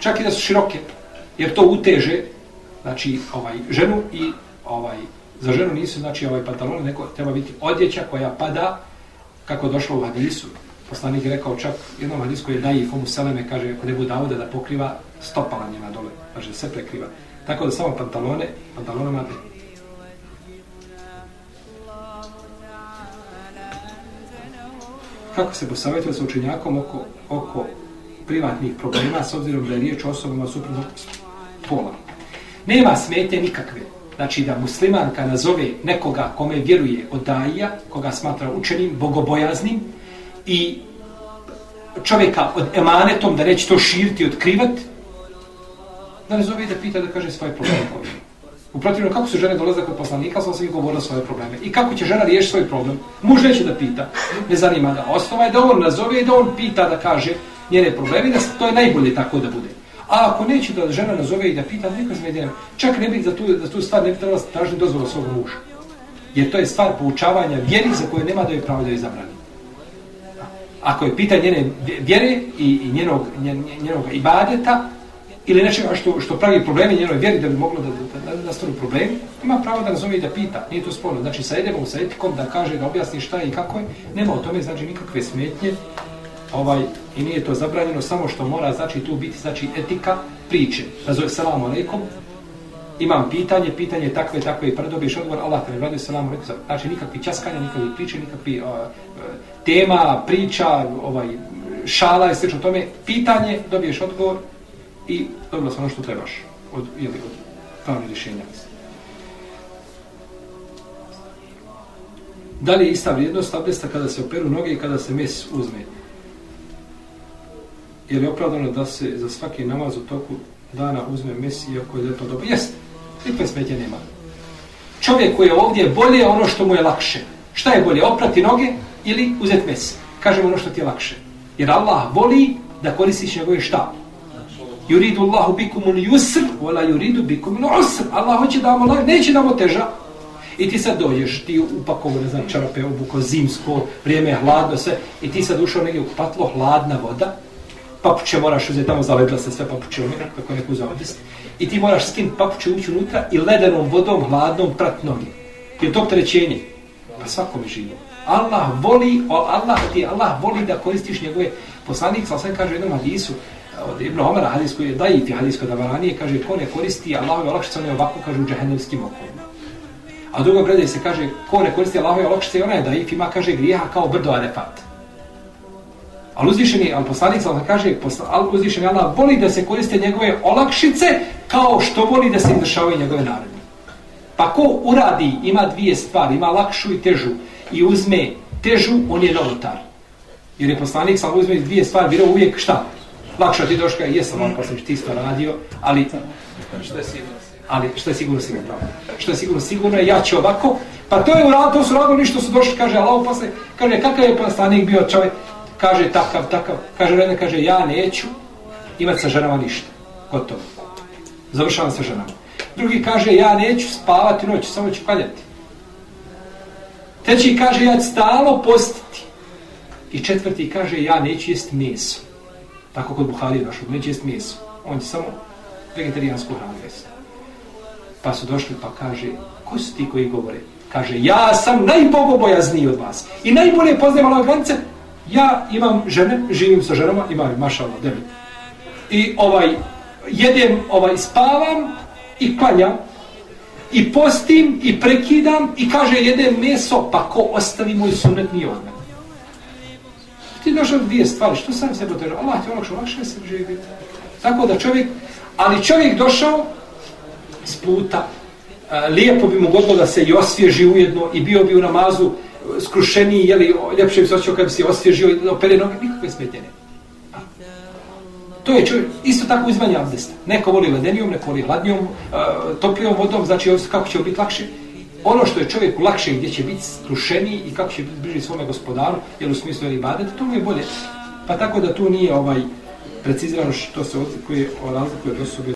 čak i da su široke, jer to uteže znači, ovaj, ženu i ovaj, za ženu nisu znači ovaj pantalone, neko treba biti odjeća koja pada kako došlo u hadisu, poslanik je rekao čak jednom hadisku je daji fomu seleme, kaže kod Ebu Dauda da pokriva stopala njima dole, kaže se prekriva. Tako da samo pantalone, pantalonama Kako se posavjetuje sa učenjakom oko, oko privatnih problema s obzirom da je riječ o osobama suprotnog pola? Nema smete nikakve. Znači da muslimanka nazove nekoga kome vjeruje od daija, koga smatra učenim, bogobojaznim, i čovjeka od emanetom da neće to širiti, otkrivati, da ne zove da pita da kaže svoje probleme. U protivno, kako su žene dolaze kod poslanika, sam se ih govorila svoje probleme. I kako će žena riješiti svoj problem? Muž neće da pita, ne zanima ga. Osnova je da on nazove i da on pita da kaže njene probleme, da to je najbolje tako da bude. A ako neće da žena nazove i da pita, neka zmedine. Čak ne bi za tu, za tu stvar ne bi trebala tražiti dozvolu svog muža. Jer to je stvar poučavanja vjeri za koje nema da je pravo da je zabrani ako je pita njene vjere i, i njenog, njenog ibadeta ili nečega što, što pravi probleme njenoj vjeri da bi moglo da nastanu problem, ima pravo da razumije i da pita, nije to spolno. Znači, sa jedemo sa etikom da kaže, da objasni šta je i kako je, nema o tome, znači, nikakve smetnje ovaj, i nije to zabranjeno, samo što mora, znači, tu biti, znači, etika priče. Nazove, salamu alaikum, imam pitanje, pitanje takve, takve pa i predobiješ odgovor, Allah te ne radi salamu alaikum, znači, nikakvi časkanja, nikakvi priče, nikakvi uh, tema, priča, ovaj, šala i slično tome, pitanje, dobiješ odgovor i dobila sam ono što trebaš od, ili od pravne rješenja. Da li je ista vrijednost abdesta kada se operu noge i kada se mes uzme? Je li opravdano da se za svaki namaz u toku dana uzme mes iako je to dobro? Jeste, nikakve smetje nema. Čovjek koji je ovdje bolje ono što mu je lakše. Šta je bolje, oprati noge ili uzeti mes. Kažemo ono što ti je lakše. Jer Allah voli da koristiš njegove šta? Yuridu Allahu bikum al-yusr wa la yuridu bikum al-usr. Allah hoće da vam olakša, neće da vam oteža. I ti sad dođeš, ti upakovo, ne znam, čarape, obuko, zimsko, vrijeme je hladno, sve, i ti sad ušao negdje u patlo, hladna voda, papuče moraš uzeti, tamo zaledla se sve papuće umira, kako neko uzao odist, i ti moraš skin papuče ući unutra i ledenom vodom, hladnom, prat noge. Je to trećenje? Pa svako mi živo. Allah voli, Allah ti Allah voli da koristiš njegove poslanik, sa sve kaže u jednom hadisu, od Ibn Omara, hadis koji je dajiti hadis kod Avaranije, kaže, ko ne koristi Allahove olakšice, on je ovako, kaže, u džahennemskim okolima. A drugo predaj se kaže, ko ne koristi Allahove olakšice, ona je daif, ima, kaže, grijeha kao brdo Arefat. Ali uzvišeni, ali poslanik sam kaže, ali uzvišeni Allah voli da se koriste njegove olakšice kao što voli da se izvršavaju njegove naredbe. Pa ko uradi, ima dvije stvari, ima lakšu i težu i uzme težu, on je novotar. Jer je poslanik sam uzme dvije stvari, bira uvijek šta? Lakša ti doška, jesam vam poslanik, ti isto radio, ali što je sigurno? Ali što je sigurno sigurno pravo? Što je sigurno sigurno, ja ću ovako, pa to je uradio, to su radili ništa su došli, kaže Allah posle, kaže kakav je poslanik bio čovjek, kaže takav, takav, kaže jedan kaže ja neću imati sa ženama ništa. Gotovo. Završavam sa ženama. Drugi kaže ja neću spavati noć, samo ću kaljati. Treći kaže ja ću stalo postiti. I četvrti kaže ja neću jest meso. Tako kod Buhari je došlo, neće jest meso. On će samo vegetarijansku hranu jesti. Pa su došli pa kaže, ko su ti koji govore? Kaže, ja sam najbogobojazniji od vas. I najbolje poznajem Allah granice, ja imam žene, živim sa ženama, imam mašala, devet. I ovaj, jedem, ovaj, spavam i klanjam, i postim, i prekidam, i kaže, jedem meso, pa ko ostavi moj sunet nije od. Ti došao dvije stvari, što sam sebe težao? Allah ti olakšao, lakše se živi. Tako da čovjek, ali čovjek došao s puta, e, lijepo bi mu godilo da se i osvježi ujedno i bio bi u namazu, skrušeniji, jeli, ljepše bi se osjećao kad bi se osvježio i opere noge, nikakve smetnje To je čovjek, isto tako uzmanje abdesta. Neko voli ledenijom, neko voli hladnijom, uh, toplijom vodom, znači kako će biti lakše. Ono što je čovjeku lakše, gdje će biti skrušeniji i kako će biti bliži svome gospodaru, jer u smislu je ibadet, to mu je bolje. Pa tako da tu nije ovaj precizirano što se odlikuje o razlikuje od osobe